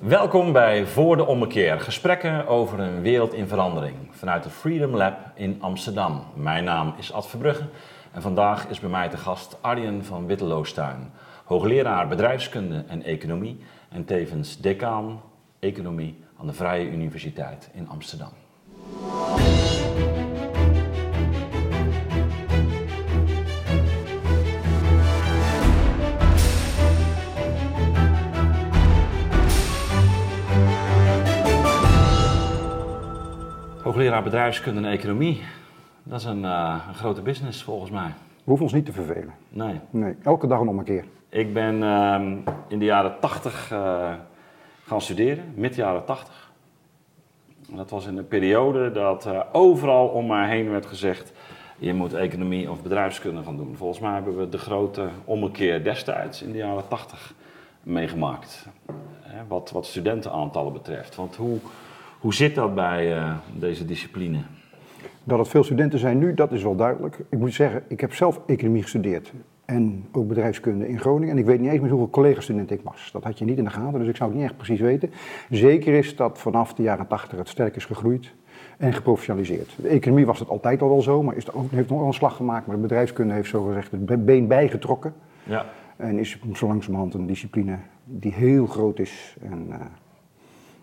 Welkom bij Voor de Ommekeer, gesprekken over een wereld in verandering vanuit de Freedom Lab in Amsterdam. Mijn naam is Ad Verbrugge en vandaag is bij mij te gast Arjen van Witteloostuin, hoogleraar bedrijfskunde en economie en tevens decaan economie aan de Vrije Universiteit in Amsterdam. Hoogleraar bedrijfskunde en economie, dat is een, uh, een, grote business volgens mij. We hoeven ons niet te vervelen. Nee. Nee, elke dag nog een keer. Ik ben uh, in de jaren 80 uh, gaan studeren, mid jaren 80. Dat was in een periode dat uh, overal om mij heen werd gezegd: je moet economie of bedrijfskunde gaan doen. Volgens mij hebben we de grote ommekeer destijds in de jaren 80 meegemaakt. Wat, wat studentenaantallen betreft. Want hoe, hoe zit dat bij uh, deze discipline? Dat het veel studenten zijn nu, dat is wel duidelijk. Ik moet zeggen, ik heb zelf economie gestudeerd. En ook bedrijfskunde in Groningen. En ik weet niet eens meer hoeveel collega-studenten ik was. Dat had je niet in de gaten, dus ik zou het niet echt precies weten. Zeker is dat vanaf de jaren 80 het sterk is gegroeid en geprofessionaliseerd. De economie was het altijd al wel zo, maar is ook, heeft nog wel een slag gemaakt. Maar de bedrijfskunde heeft zogezegd het been bijgetrokken. Ja. En is zo langzamerhand een discipline die heel groot is. En uh,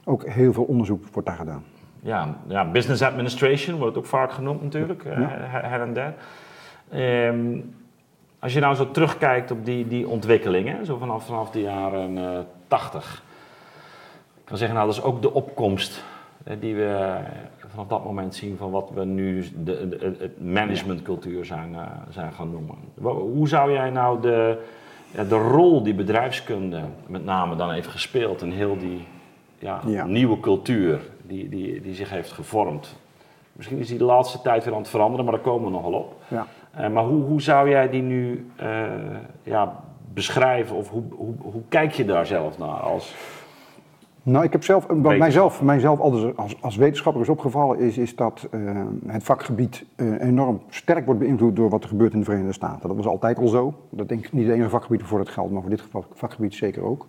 ook heel veel onderzoek wordt daar gedaan. Ja, ja, business administration wordt ook vaak genoemd natuurlijk, ja. her en der. Um, als je nou zo terugkijkt op die, die ontwikkelingen, zo vanaf, vanaf de jaren uh, 80. Ik kan zeggen, nou dat is ook de opkomst hè, die we vanaf dat moment zien van wat we nu de, de, het managementcultuur zijn, uh, zijn gaan noemen. Hoe zou jij nou de, de rol die bedrijfskunde met name dan heeft gespeeld in heel die ja, ja. nieuwe cultuur die, die, die zich heeft gevormd. Misschien is die de laatste tijd weer aan het veranderen, maar daar komen we nogal op. Ja. Uh, maar hoe, hoe zou jij die nu uh, ja, beschrijven of hoe, hoe, hoe kijk je daar zelf naar als... Nou, ik heb zelf, wat mijzelf, mijzelf altijd als, als wetenschapper is opgevallen, is, is dat uh, het vakgebied enorm sterk wordt beïnvloed door wat er gebeurt in de Verenigde Staten. Dat was altijd al zo. Dat denk ik niet het enige vakgebied voor het geldt, maar voor dit vakgebied zeker ook.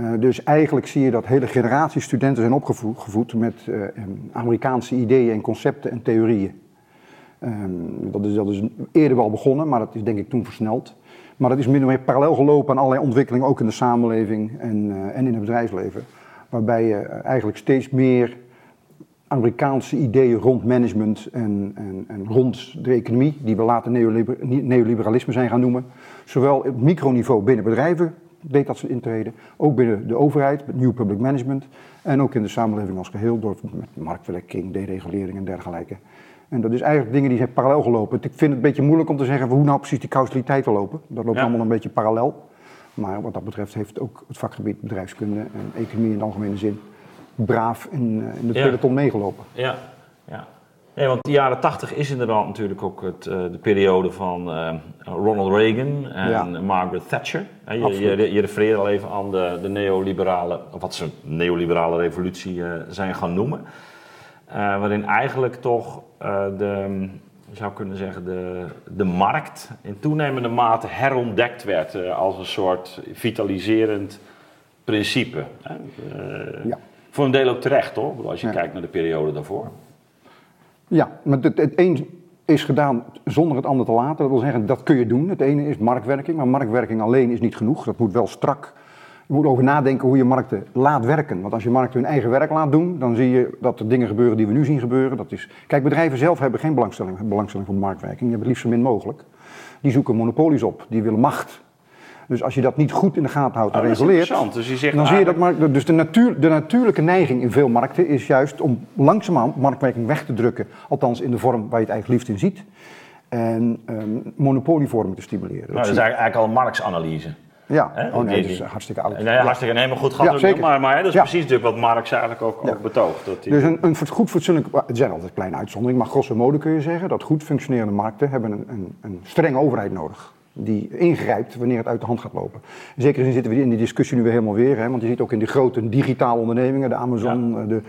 Uh, dus eigenlijk zie je dat hele generaties studenten zijn opgevoed met uh, Amerikaanse ideeën en concepten en theorieën. Um, dat, is, dat is eerder wel begonnen, maar dat is denk ik toen versneld. Maar dat is min of meer parallel gelopen aan allerlei ontwikkelingen, ook in de samenleving en, uh, en in het bedrijfsleven. Waarbij je eigenlijk steeds meer Amerikaanse ideeën rond management en, en, en rond de economie, die we later neoliber, neoliberalisme zijn gaan noemen, zowel op microniveau binnen bedrijven deed dat ze intreden. Ook binnen de overheid, met New Public Management. En ook in de samenleving als geheel, door met marktwerking, deregulering en dergelijke. En dat is eigenlijk dingen die zijn parallel gelopen. Ik vind het een beetje moeilijk om te zeggen hoe nou precies die causaliteit lopen. Dat loopt ja. allemaal een beetje parallel. Maar wat dat betreft heeft ook het vakgebied bedrijfskunde en economie in de algemene zin braaf in, in de peloton ja. meegelopen. Ja, ja. Nee, want de jaren 80 is inderdaad natuurlijk ook het, uh, de periode van uh, Ronald Reagan en ja. Margaret Thatcher. Je, je, je, refereerde al even aan de, de neoliberale, of wat ze neoliberale revolutie uh, zijn gaan noemen. waarin eigenlijk toch de, je zou kunnen zeggen, de, de markt in toenemende mate herontdekt werd als een soort vitaliserend principe. ja. Voor een deel ook terecht hoor, als je kijkt naar de periode daarvoor. Ja, maar het, het een is gedaan zonder het ander te laten. Dat wil zeggen, dat kun je doen. Het ene is marktwerking, maar marktwerking alleen is niet genoeg. Dat moet wel strak. Je moet over nadenken hoe je markten laat werken. Want als je markten hun eigen werk laat doen, dan zie je dat er dingen gebeuren die we nu zien gebeuren. Dat is... Kijk, bedrijven zelf hebben geen belangstelling, belangstelling voor marktwerking. Die hebben het liefst zo min mogelijk. Die zoeken monopolies op, die willen macht. Dus als je dat niet goed in de gaten houdt en oh, reguleert, dus je zegt dan zie je dat markt, dus de, natuur, de natuurlijke neiging in veel markten is juist om langzaamaan marktwerking weg te drukken, althans in de vorm waar je het eigenlijk liefst in ziet, en um, monopolievorming te stimuleren. Nou, dat is eigenlijk al een marktanalyse. Ja, oh, nee, dat is hartstikke oud. Nee, hartstikke helemaal goed gaat ja, maar, maar hè, dat is ja. precies natuurlijk wat Marx eigenlijk ook, ja. ook betoogt. Dat die... Dus een, een goed fatsoenlijk, het zijn altijd kleine uitzonderingen, maar grosso modo kun je zeggen dat goed functionerende markten hebben een, een, een strenge overheid nodig. Die ingrijpt wanneer het uit de hand gaat lopen. In zekere zin zitten we in die discussie nu weer helemaal weer, hè, want je ziet ook in die grote digitale ondernemingen, de Amazon, ja. de,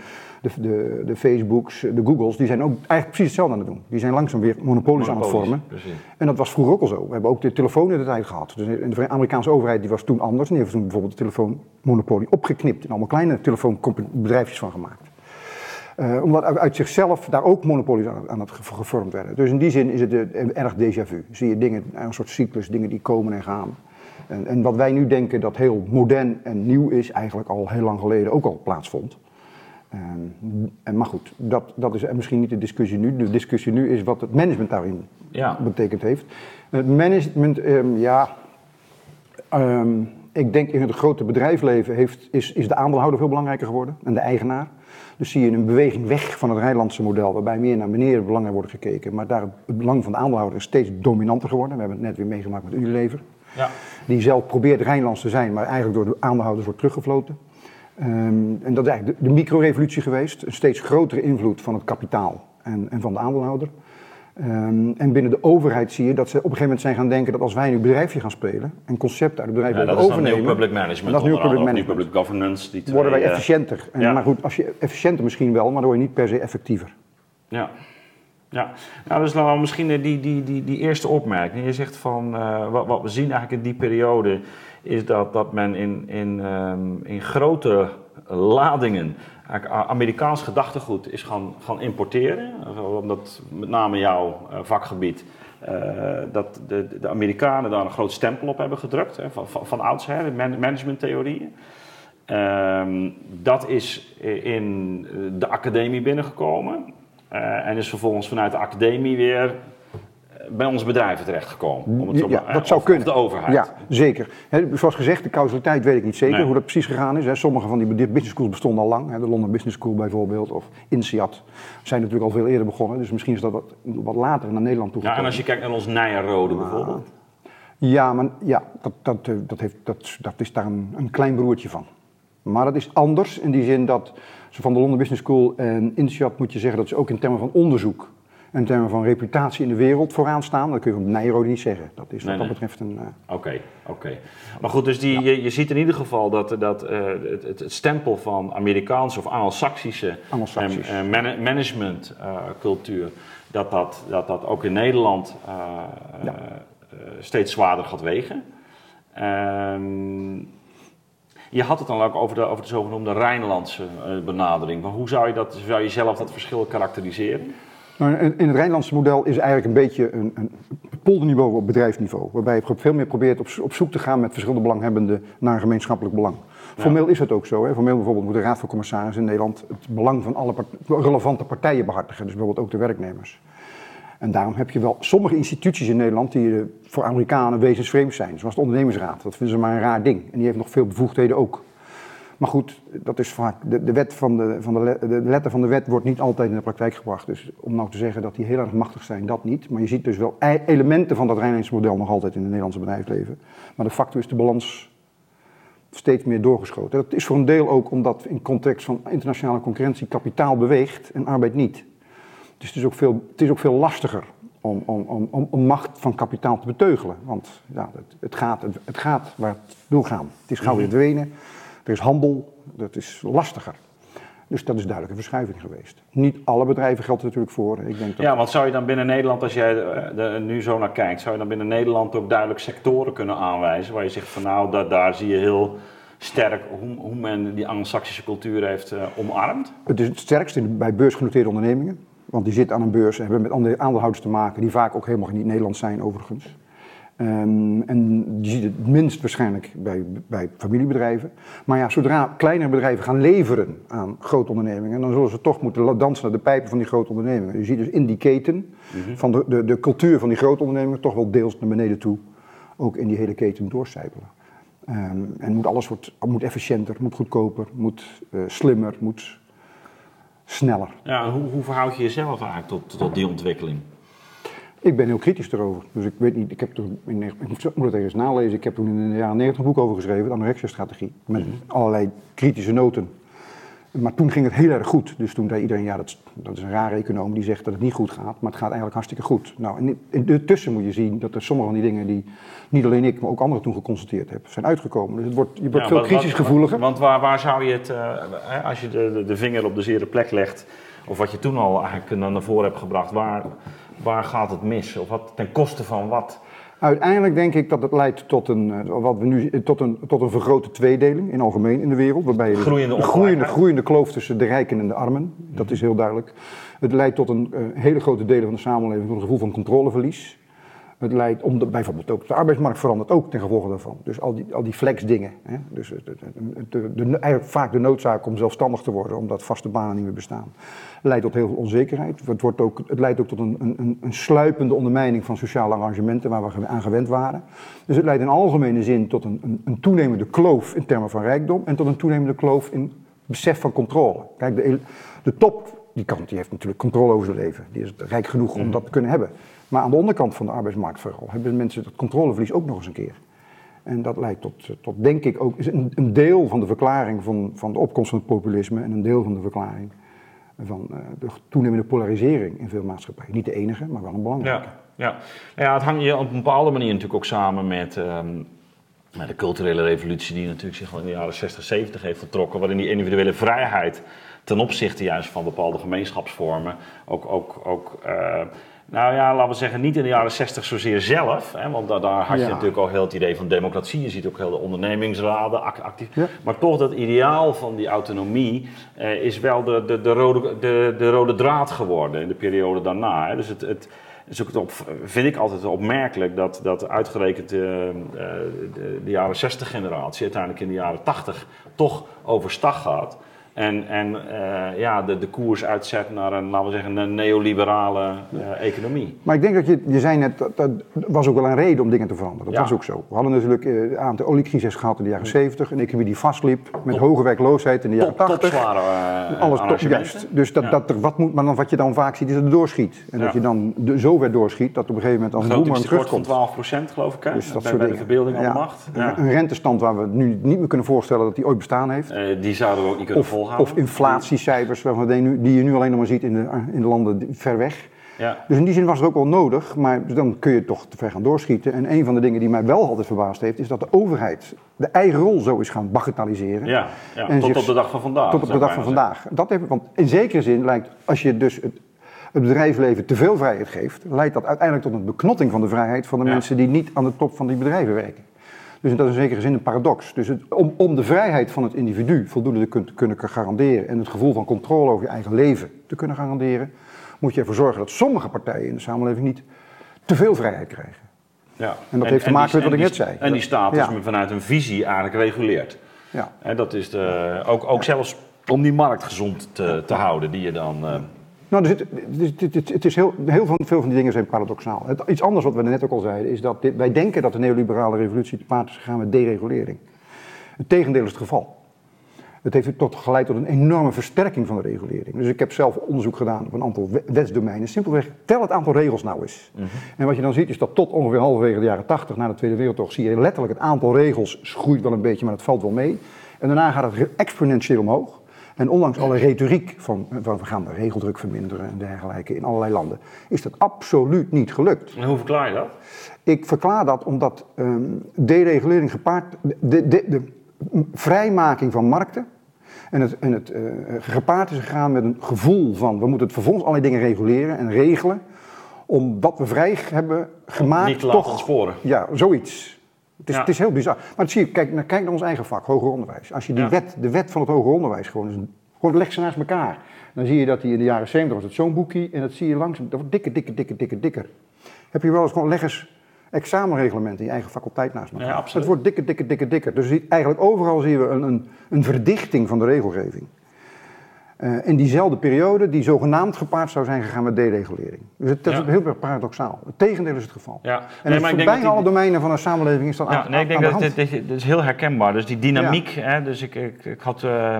de, de, de, Facebooks, de Googles, die zijn ook eigenlijk precies hetzelfde aan het doen. Die zijn langzaam weer monopolies, aan het vormen. Precies. En dat was vroeger ook al zo. We hebben ook de telefoon in de tijd gehad. Dus de Amerikaanse overheid die was toen anders. En die heeft toen bijvoorbeeld de telefoonmonopolie opgeknipt en allemaal kleine telefoonbedrijfjes van gemaakt. Uh, omdat uit zichzelf daar ook monopolies aan, aan het gevormd werden. Dus in die zin is het uh, erg déjà vu. Zie je dingen, een soort cyclus, dingen die komen en gaan. En, en, wat wij nu denken dat heel modern en nieuw is, eigenlijk al heel lang geleden ook al plaatsvond. Um, en, maar goed, dat, dat is misschien niet de discussie nu. De discussie nu is wat het management daarin ja. betekend heeft. Het management, um, ja, um, ik denk in het grote bedrijfsleven heeft, is, is de aandeelhouder veel belangrijker geworden en de eigenaar. Dus zie je een beweging weg van het Rijnlandse model, waarbij meer naar beneden belangen wordt gekeken. Maar daar het belang van de aandeelhouder is steeds dominanter geworden. We hebben het net weer meegemaakt met Unilever. Ja. Die zelf probeert Rijnlands te zijn, maar eigenlijk door de aandeelhouders wordt teruggefloten. Um, en dat is eigenlijk de, de micro-revolutie geweest. Een steeds grotere invloed van het kapitaal en, en van de aandeelhouder. Um, en binnen de overheid zie je dat ze op een gegeven moment zijn gaan denken dat als wij nu bedrijfje gaan spelen en concepten uit het bedrijf ja, overnemen. Dat is nieuw public management. Dat is nieuw public management. public governance. Die worden wij efficiënter. En, ja. Maar goed, als je efficiënter misschien wel, maar dan word je niet per se effectiever. Ja. Ja, nou, dus dan misschien die, die, die, die eerste opmerking. Je zegt van uh, wat, wat we zien eigenlijk in die periode is dat, dat men in, in, um, in grote ladingen Amerikaans gedachtegoed is gaan, gaan importeren. Omdat met name jouw uh, vakgebied, uh, dat de, de, Amerikanen daar een groot stempel op hebben gedrukt. Hè, van, van, van oudsher, man, managementtheorieën. Um, dat is in de academie binnengekomen. Uh, en is vervolgens vanuit de academie weer bij onze bedrijven terechtgekomen? Om het zo ja, dat zou of, kunnen. Of de overheid? Ja, zeker. zoals gezegd, de causaliteit weet ik niet zeker hoe dat precies gegaan is. Sommige van die business schools bestonden al lang. de London Business School bijvoorbeeld, of INSEAD, zijn natuurlijk al veel eerder begonnen. Dus misschien is dat wat, wat later naar Nederland toe Ja, en als je kijkt naar ons Nijenrode bijvoorbeeld? Ja, maar ja, dat, dat, eh, dat, heeft, dat, dat is daar een, een klein broertje van. Maar dat is anders in die zin dat van de London Business School en INSEAD moet je zeggen dat ze ook in termen van onderzoek in termen van reputatie in de wereld vooraan staan. Dat kun je van Nijrode niet zeggen. Dat is wat dat betreft een... Eh, oké, uh... oké. Okay, Maar goed, dus die, je, je, ziet in ieder geval dat, dat uh, het, het, stempel van Amerikaanse of Anglo-Saxische uh, man managementcultuur, dat, dat, dat dat ook in Nederland ja. steeds zwaarder gaat wegen. Ehm, je had het dan ook over de, over de zogenoemde Rijnlandse benadering. Maar hoe zou je, dat, zou je zelf dat verschil karakteriseren? In het Rijnlandse model is eigenlijk een beetje een, een polderniveau op bedrijfsniveau. Waarbij je veel meer probeert op, op zoek te gaan met verschillende belanghebbenden naar een gemeenschappelijk belang. Formeel is het ook zo. Hè. Formeel bijvoorbeeld moet de Raad van Commissarissen in Nederland het belang van alle relevante partijen behartigen. Dus bijvoorbeeld ook de werknemers. En daarom heb je wel sommige instituties in Nederland die voor Amerikanen wezensvreemd zijn. Zoals de ondernemingsraad. Dat vinden ze maar een raar ding. En die heeft nog veel bevoegdheden ook. Maar goed, dat is vaak, de, de, wet van de, van de, de, letter van de wet wordt niet altijd in de praktijk gebracht. Dus om nou te zeggen dat die heel erg machtig zijn, dat niet. Maar je ziet dus wel e- elementen van dat Rijnlandse model nog altijd in het Nederlandse bedrijfsleven. Maar de facto is de balans steeds meer doorgeschoten. Dat is voor een deel ook omdat in context van internationale concurrentie kapitaal beweegt en arbeid niet. Dus het is ook veel, het is ook veel lastiger om, om, om, om macht van kapitaal te beteugelen. Want ja, het, het, gaat, het, het gaat waar het wil gaan. Het is gauw weer Mhm. Er is handel, dat is lastiger. Dus dat is duidelijk een verschuiving geweest. Niet alle bedrijven geldt er natuurlijk voor. Ik denk dat Ja, want zou je dan binnen Nederland, als jij er nu zo naar kijkt, zou je dan binnen Nederland ook duidelijk sectoren kunnen aanwijzen waar je zegt van nou, dat, daar zie je heel sterk hoe, hoe men die Anglo-Saxische cultuur heeft uh, omarmd? Het is het sterkst bij beursgenoteerde ondernemingen. Want die zitten aan een beurs en hebben met andere aandeelhouders te maken, die vaak ook helemaal niet Nederlands zijn overigens. Um, en je ziet het minst waarschijnlijk bij, bij familiebedrijven. Maar ja, zodra kleinere bedrijven gaan leveren aan grote ondernemingen, dan zullen ze toch moeten dansen naar de pijpen van die grote ondernemingen. Je ziet dus in die keten mm -hmm. van de, de, de cultuur van die grote ondernemingen toch wel deels naar beneden toe, ook in die hele keten doorcijpelen. Um, en moet alles wordt, moet efficiënter, moet goedkoper, moet uh, slimmer, moet sneller. Ja, hoe, hoe verhoud je jezelf eigenlijk tot, tot die ontwikkeling? Ik ben heel kritisch erover. Dus ik weet niet, ik heb toen, in, ik moet het eens nalezen, ik heb toen in de jaren 90 een boek over geschreven, de anorexia-strategie, met -hmm. allerlei kritische noten. maar toen ging het heel erg goed. Dus toen zei iedereen, ja, dat, dat is een rare econoom die zegt dat het niet goed gaat. Maar het gaat eigenlijk hartstikke goed. Nou, en intussen moet je zien dat er sommige van die dingen die niet alleen ik, maar ook anderen toen geconstateerd hebben, zijn uitgekomen. Dus het wordt, je wordt veel crisisgevoeliger. Want, waar, waar zou je het, uh, als je de, de vinger op de zere plek legt, of wat je toen al eigenlijk naar voren hebt gebracht, waar, waar gaat het mis? Of wat, ten koste van wat? Uiteindelijk denk ik dat het leidt tot een, eh, wat we nu, tot een, tot een vergrote tweedeling in algemeen in de wereld. Waarbij je groeiende, een groeiende, groeiende kloof tussen de rijken en de armen. Dat is heel duidelijk. Het leidt tot een uh, hele grote delen van de samenleving tot een gevoel van controleverlies. Het leidt om de, bijvoorbeeld ook de arbeidsmarkt verandert ook ten gevolge daarvan. Dus al die, al die flexdingen. Hè? Dus de, de, eigenlijk vaak de noodzaak om zelfstandig te worden, omdat vaste banen niet meer bestaan. Leidt tot heel veel onzekerheid. Het, wordt ook, het leidt ook tot een, een, een sluipende ondermijning van sociale arrangementen waar we aan gewend waren. Dus het leidt in algemene zin tot een, een, een toenemende kloof in termen van rijkdom en tot een toenemende kloof in besef van controle. Kijk, de, de top, die kant, die heeft natuurlijk controle over zijn leven. Die is rijk genoeg om mhm. dat te kunnen hebben. Maar aan de onderkant van de arbeidsmarkt vooral hebben mensen dat controleverlies ook nog eens een keer. En dat leidt tot, tot denk ik ook, is een, een deel van de verklaring van, van de opkomst van het populisme en een deel van de verklaring van uh, de toenemende polarisering in veel maatschappijen. Niet de enige, maar wel een belangrijke. Ja, ja. Ja het hangt je op een bepaalde manier natuurlijk ook samen met, ehm, met de culturele revolutie die natuurlijk zich al in de jaren 60, 70 heeft vertrokken, waarin die individuele vrijheid ten opzichte juist van bepaalde gemeenschapsvormen ook, ook, ook uh, nou ja, laten we zeggen, niet in de jaren 60 zozeer zelf. Hè, want daar, daar had je natuurlijk al heel het idee van democratie. Je ziet ook heel de ondernemingsraden actief. Maar toch, dat ideaal van die autonomie eh, is wel de, de, de, rode, de, de rode draad geworden in de periode daarna. Hè. Dus het, het, is ook op, vind ik altijd opmerkelijk dat, dat uitgerekend uh, de, de, jaren 60 generatie uiteindelijk in de jaren 80 toch overstag gaat. En, en uh, ja, de, de koers uitzet naar een, laten we zeggen, een neoliberale uh, economie. Maar ik denk dat je, je zei net, dat, dat was ook wel een reden om dingen te veranderen. Dat was ook zo. We hadden natuurlijk uh, een aantal oliecrisis gehad in de jaren 70, een economie die vastliep, met hoge werkloosheid in de jaren 80. zware Alles top, juist. Dus dat, dat er wat moet, maar dan, wat je dan vaak ziet is dat het doorschiet. En dat je dan de, zo ver doorschiet dat op een gegeven moment als een boemer terugkomt. van 12 procent geloof ik, hè? Dus dat bij, soort bij de verbeelding aan de macht. Een rentestand waar we nu niet meer kunnen voorstellen dat die ooit bestaan heeft. die zouden we ook niet kunnen volgen. Of inflatiecijfers die je nu alleen nog maar ziet in de, in de landen ver weg. Ja. Dus in die zin was het ook wel nodig, maar dan kun je toch te ver gaan doorschieten. En een van de dingen die mij wel altijd verbaasd heeft, is dat de overheid de eigen rol zo is gaan bagatelliseren. Ja, ja en tot op de dag van vandaag. Tot op de dag van vandaag. Dat heeft, want in zekere zin lijkt, als je dus het, het bedrijfsleven te veel vrijheid geeft, leidt dat uiteindelijk tot een beknotting van de vrijheid van de mensen die niet aan de top van die bedrijven werken. Dus dat is in zekere zin een paradox. Dus het, om, om, de vrijheid van het individu voldoende te kunnen garanderen en het gevoel van controle over je eigen leven te kunnen garanderen, moet je ervoor zorgen dat sommige partijen in de samenleving niet te veel vrijheid krijgen. Ja. En dat heeft te maken met wat ik net zei. En die staat dus vanuit een visie eigenlijk reguleert. Ja. En dat is de, ook, ook zelfs om die markt gezond te, te houden, die je dan. Uh, nou, dus het, het, het, is heel, heel veel van die dingen zijn paradoxaal. iets anders wat we net ook al zeiden, is dat wij denken dat de neoliberale revolutie te paard is gegaan met deregulering. Het tegendeel is het geval. Het heeft tot geleid tot een enorme versterking van de regulering. Dus ik heb zelf onderzoek gedaan op een aantal wetsdomeinen. Simpelweg, tel het aantal regels nou eens. Mhm. En wat je dan ziet is dat tot ongeveer halverwege de jaren 80, na de Tweede Wereldoorlog, zie je letterlijk het aantal regels groeit wel een beetje, maar het valt wel mee. En daarna gaat het exponentieel omhoog. En ondanks alle retoriek van, van we gaan de regeldruk verminderen en dergelijke in allerlei landen, is dat absoluut niet gelukt. En hoe verklaar je dat? Ik verklaar dat omdat um, deregulering gepaard, de, de, de, vrijmaking van markten en het, en het uh, gepaard is gegaan met een gevoel van we moeten het vervolgens allerlei dingen reguleren en regelen, omdat we vrij hebben gemaakt. Niet te laten ontsporen. Ja, zoiets. Het is, het is heel bizar. Maar zie je, kijk, kijk naar ons eigen vak, hoger onderwijs. Als je die wet, de wet van het hoger onderwijs gewoon, gewoon leg ze naast elkaar. Dan zie je dat die in de jaren 70 was het zo'n boekje en dat zie je langzaam, dat wordt dikker, dikker, dikker, dikker, dikker. Heb je wel eens gewoon, leg eens examenreglementen in je eigen faculteit naast elkaar. Ja, absoluut. Het wordt dikker, dikker, dikker, dikker. Dus ziet, eigenlijk overal zien we een, een, een verdichting van de regelgeving. Uh, in diezelfde periode die zogenaamd gepaard zou zijn gegaan met deregulering. Dus het, dat is heel erg paradoxaal. Het tegendeel is het geval. Ja. En nee, maar bijna alle domeinen van een samenleving is dat ja, aan, nee, ik denk dat dit, is heel herkenbaar. Dus die dynamiek. Hè, dus ik, ik, ik had uh,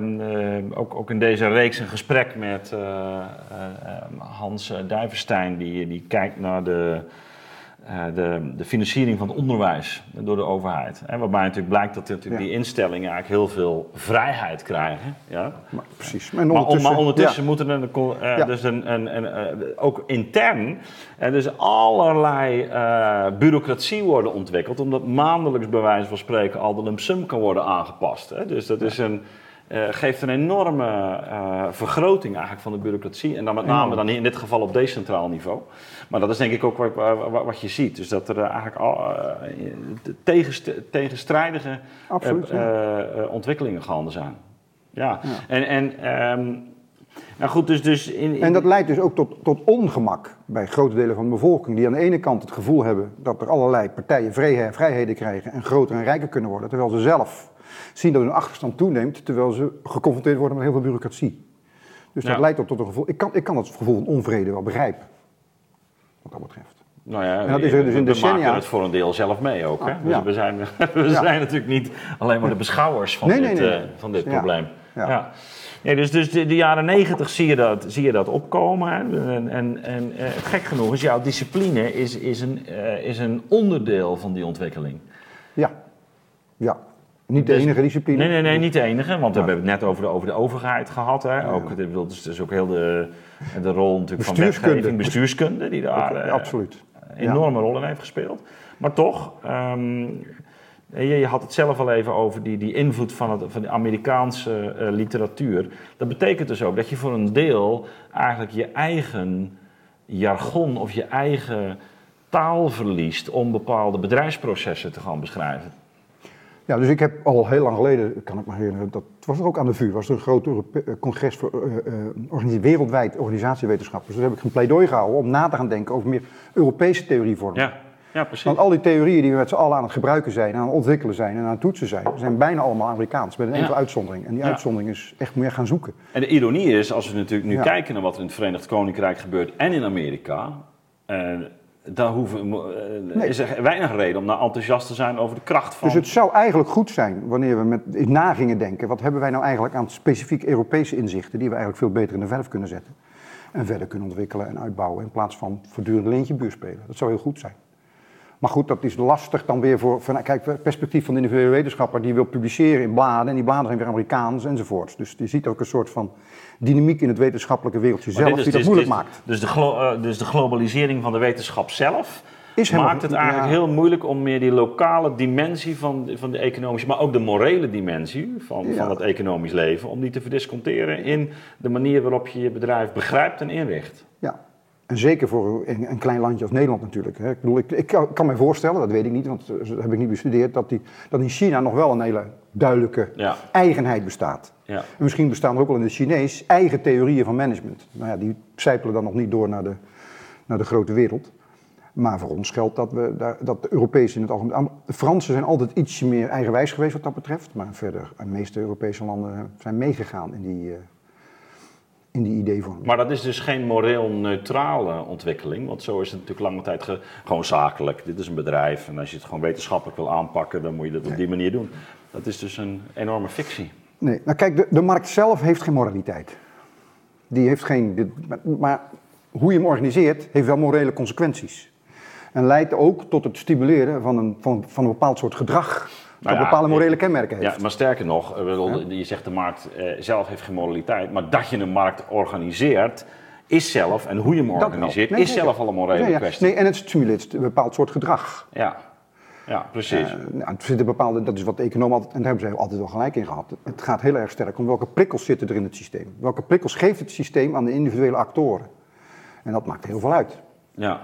ook, ook in deze reeks een gesprek met uh, Hans Duivenstein, die, die kijkt naar de eh, de, de, financiering van het onderwijs door de overheid. Hè, waarbij natuurlijk blijkt dat natuurlijk die instellingen eigenlijk heel veel vrijheid krijgen. Ja? Maar, precies. Maar ondertussen, maar, ondertussen moeten er uh, dus een, een, een uh, ook intern dus allerlei bureaucratie worden ontwikkeld, omdat maandelijks bij wijze van spreken al de sum kan worden aangepast. Hè. Dus dat is een uh, geeft een enorme uh, vergroting eigenlijk van de bureaucratie. En dan met name dan in dit geval op decentraal niveau. Maar dat is denk ik ook wat, wat je ziet. Dus dat er eigenlijk al, tegenst tegenstrijdige ontwikkelingen gaande zijn. Ja, ja. en... en um, nou goed, dus, dus in, in... En dat leidt dus ook tot, tot ongemak bij grote delen van de bevolking, die aan de ene kant het gevoel hebben dat er allerlei partijen vrijheden krijgen en groter en rijker kunnen worden, terwijl ze zelf zien dat hun achterstand toeneemt terwijl ze geconfronteerd worden met heel veel bureaucratie. Dus dat leidt ook tot een gevoel. Ik kan, ik kan het gevoel van onvrede wel begrijpen. Wat dat betreft. Nou ja, en dat is er dus in we decennia... maken het voor een deel zelf mee ook. Hè? Ah, dus we, zijn, we zijn natuurlijk niet alleen maar de beschouwers van dit, nee, nee. Uh, van dit probleem. Ja. Nee, dus dus de, de, jaren negentig zie je dat, zie je dat opkomen. Hè? En, en, en uh, gek genoeg is jouw discipline is, is, een, uh, is een onderdeel van die ontwikkeling. Ja, ja. Niet de dus- enige discipline? Nee, nee, nee, niet de enige. Want we hebben het net over de, over de overheid gehad. Hè. Ook, bedoel, dus, dus ook heel de, de rol natuurlijk van wetgeving, bestuurskunde, die daar okay, absoluut. een enorme rol in heeft gespeeld. Maar toch, um, je, je, had het zelf al even over die, die invloed van, het, van de Amerikaanse uh, literatuur. Dat betekent dus ook dat je voor een deel eigenlijk je eigen jargon of je eigen taal verliest om bepaalde bedrijfsprocessen te gaan beschrijven. Ja, dus ik heb al heel lang geleden, kan ik me herinneren, dat was er ook aan de VU, was er een groot Europe eh, congres voor uh, uh, wereldwijd organisatiewetenschappers. Dus daar heb ik een pleidooi gehouden om na te gaan denken over meer Europese theorievormen. Ja. Ja, precies. Want al die theorieën die we met z'n allen aan het gebruiken zijn, aan het ontwikkelen zijn en aan het toetsen zijn, zijn bijna allemaal Amerikaans, met een enkele uitzondering. En die uitzondering is echt meer gaan zoeken. En de ironie is, als we natuurlijk nu kijken naar wat er in het Verenigd Koninkrijk gebeurt en in Amerika, daar hoeven, uh, is er weinig reden om nou enthousiast te zijn over de kracht van... Dus het zou eigenlijk goed zijn wanneer we met na gingen denken... wat hebben wij nou eigenlijk aan specifiek Europese inzichten... die we eigenlijk veel beter in de verf kunnen zetten. En verder kunnen ontwikkelen en uitbouwen... in plaats van voortdurend leentje buur spelen. Dat zou heel goed zijn. Maar goed, dat is lastig dan weer voor... Van, kijk, het perspectief van de individuele wetenschapper... die wil publiceren in bladen en die bladen zijn weer Amerikaans enzovoort. Dus je ziet ook een soort van dynamiek in het wetenschappelijke wereldje zelf die dat dus- moeilijk maakt. Dus de, uh, dus de globalisering van de wetenschap zelf is maakt het eigenlijk heel moeilijk om meer die lokale dimensie van, van de economische, maar ook de morele dimensie van, van het economisch leven, om die te verdisconteren in de manier waarop je je bedrijf begrijpt en inricht. En zeker voor een, een, klein landje als Nederland natuurlijk. Ik, bedoel, ik, ik kan, me voorstellen, dat weet ik niet, want dat heb ik niet bestudeerd, dat, die, dat in China nog wel een hele duidelijke eigenheid bestaat. Ja. misschien bestaan er ook wel in de Chinees eigen theorieën van management. Nou ja, die zijpelen dan nog niet door naar de, naar de grote wereld. Maar voor ons geldt dat, we, dat de Europese in het algemeen. De Fransen zijn altijd ietsje meer eigenwijs geweest wat dat betreft. Maar verder, de meeste Europese landen zijn meegegaan in die, uh, in die ideevorming. Maar dat is dus geen moreel neutrale ontwikkeling. Want zo is het natuurlijk lange tijd gewoon zakelijk. Dit is een bedrijf. En als je het gewoon wetenschappelijk wil aanpakken, dan moet je dat op die manier doen. Dat is dus een enorme fictie. Nee, nou kijk, de, de markt zelf heeft geen moraliteit. Die heeft geen. maar hoe je hem organiseert, heeft wel morele consequenties. En leidt ook tot het stimuleren van een, van, van een bepaald soort gedrag. Dat nou bepaalde morele kenmerken heeft. Ja, maar sterker nog, je zegt de markt eh, zelf heeft geen moraliteit. Maar dat je een markt organiseert, is zelf, en hoe je hem organiseert, is zelf al een morele kwestie. Nee, en het stimuleert een bepaald soort gedrag. Ja. Ja, precies. Uh, nou, het zitten bepaalde, dat is wat de economen altijd, en daar hebben ze altijd wel gelijk in gehad. Het gaat heel erg sterk om welke prikkels zitten er in het systeem. Welke prikkels geeft het systeem aan de individuele actoren. En dat maakt heel veel uit. Ja.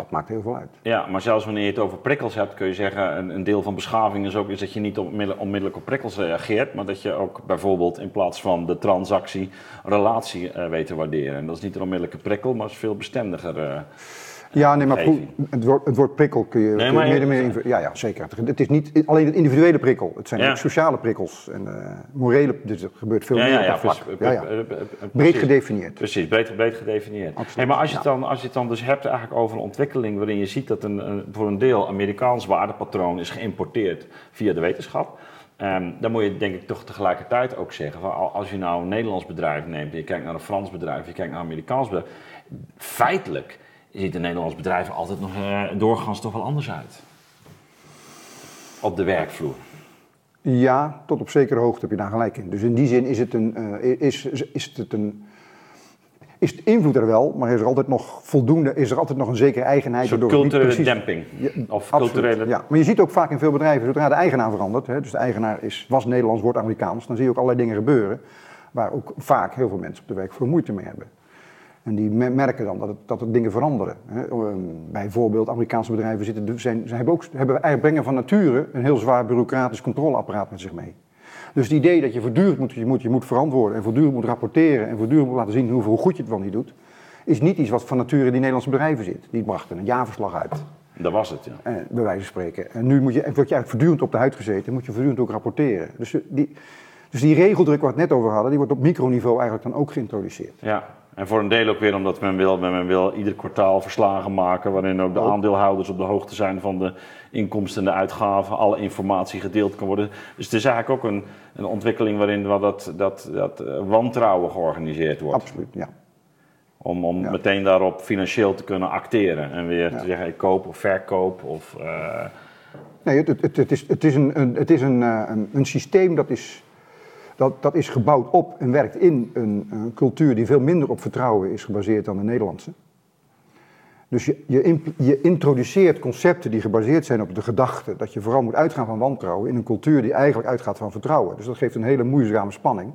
Dat maakt heel veel uit. Ja, maar zelfs wanneer je het over prikkels hebt, kun je zeggen, een, een deel van beschaving is ook is dat je niet onmiddellijk op prikkels reageert, maar dat je ook bijvoorbeeld in plaats van de transactie relatie uh, weet te waarderen. En dat is niet een onmiddellijke prikkel, maar is veel bestendiger. Uh, ja, nee, maar het woord, het woord prikkel kun je, nee, meer en meer Ja, ja, zeker. Het is niet alleen het individuele prikkel. Het zijn ook sociale prikkels en uh, morele. Dus er gebeurt veel meer dat vlak. Ja, ja. Breed gedefinieerd. Precies, breed, breed gedefinieerd. Hey, maar als je, het dan, als je het dan dus hebt eigenlijk over een ontwikkeling waarin je ziet dat een, een voor een deel Amerikaans waardepatroon is geïmporteerd via de wetenschap. Um, dan moet je denk ik toch tegelijkertijd ook zeggen, van als je nou een Nederlands bedrijf neemt, je kijkt naar een Frans bedrijf, je kijkt naar een Amerikaans bedrijf, feitelijk ziet een Nederlands bedrijf altijd nog uh, doorgaans toch wel anders uit. Op de werkvloer. Ja, tot op zekere hoogte heb je daar gelijk in. Dus in die zin is het een, uh, is, is het een is de invloed er wel, maar is er altijd nog voldoende, is er altijd nog een zekere eigenheid. Een culturele precies, demping. of culturele... Ja, maar je ziet ook vaak in veel bedrijven, zodra de eigenaar verandert, hè, dus de eigenaar is, was Nederlands, wordt Amerikaans, dan zie je ook allerlei dingen gebeuren waar ook vaak heel veel mensen op de werk voor moeite mee hebben. En die merken dan dat, het, dat er dingen veranderen. Hè. Ehm, bijvoorbeeld, Amerikaanse bedrijven zitten, zijn, ze hebben ook, hebben brengen van nature een heel zwaar bureaucratisch controleapparaat met zich mee. Dus het idee dat je voortdurend moet, je moet, je moet verantwoorden en voortdurend moet rapporteren en voortdurend moet laten zien hoe goed je het wel niet doet, is niet iets wat van nature in die Nederlandse bedrijven zit. Die brachten een jaarverslag uit. Dat was het, ja. En, eh, bij wijze van spreken. En nu moet je, word je eigenlijk voortdurend op de huid gezeten, moet je voortdurend ook rapporteren. Dus die, dus die regeldruk waar we het net over hadden, die wordt op microniveau eigenlijk dan ook geïntroduceerd. Ja, en voor een deel ook weer omdat men wil, men wil ieder kwartaal verslagen maken waarin ook de aandeelhouders op de hoogte zijn van de inkomsten en de uitgaven, alle informatie gedeeld kan worden. Dus het is eigenlijk ook een, een ontwikkeling waarin dat, dat, dat eh, wantrouwen georganiseerd wordt. Absoluut, ja. Om, om meteen daarop financieel te kunnen acteren en weer te zeggen ik koop of verkoop of... Uh... Nee, het, het, het, is, het is, een, een het is een, eh, een, een systeem dat is dat, dat is gebouwd op en werkt in een, cultuur die veel minder op vertrouwen is gebaseerd dan de Nederlandse. Dus je, je, je, introduceert concepten die gebaseerd zijn op de gedachte dat je vooral moet uitgaan van wantrouwen in een cultuur die eigenlijk uitgaat van vertrouwen. Dus dat geeft een hele moeizame spanning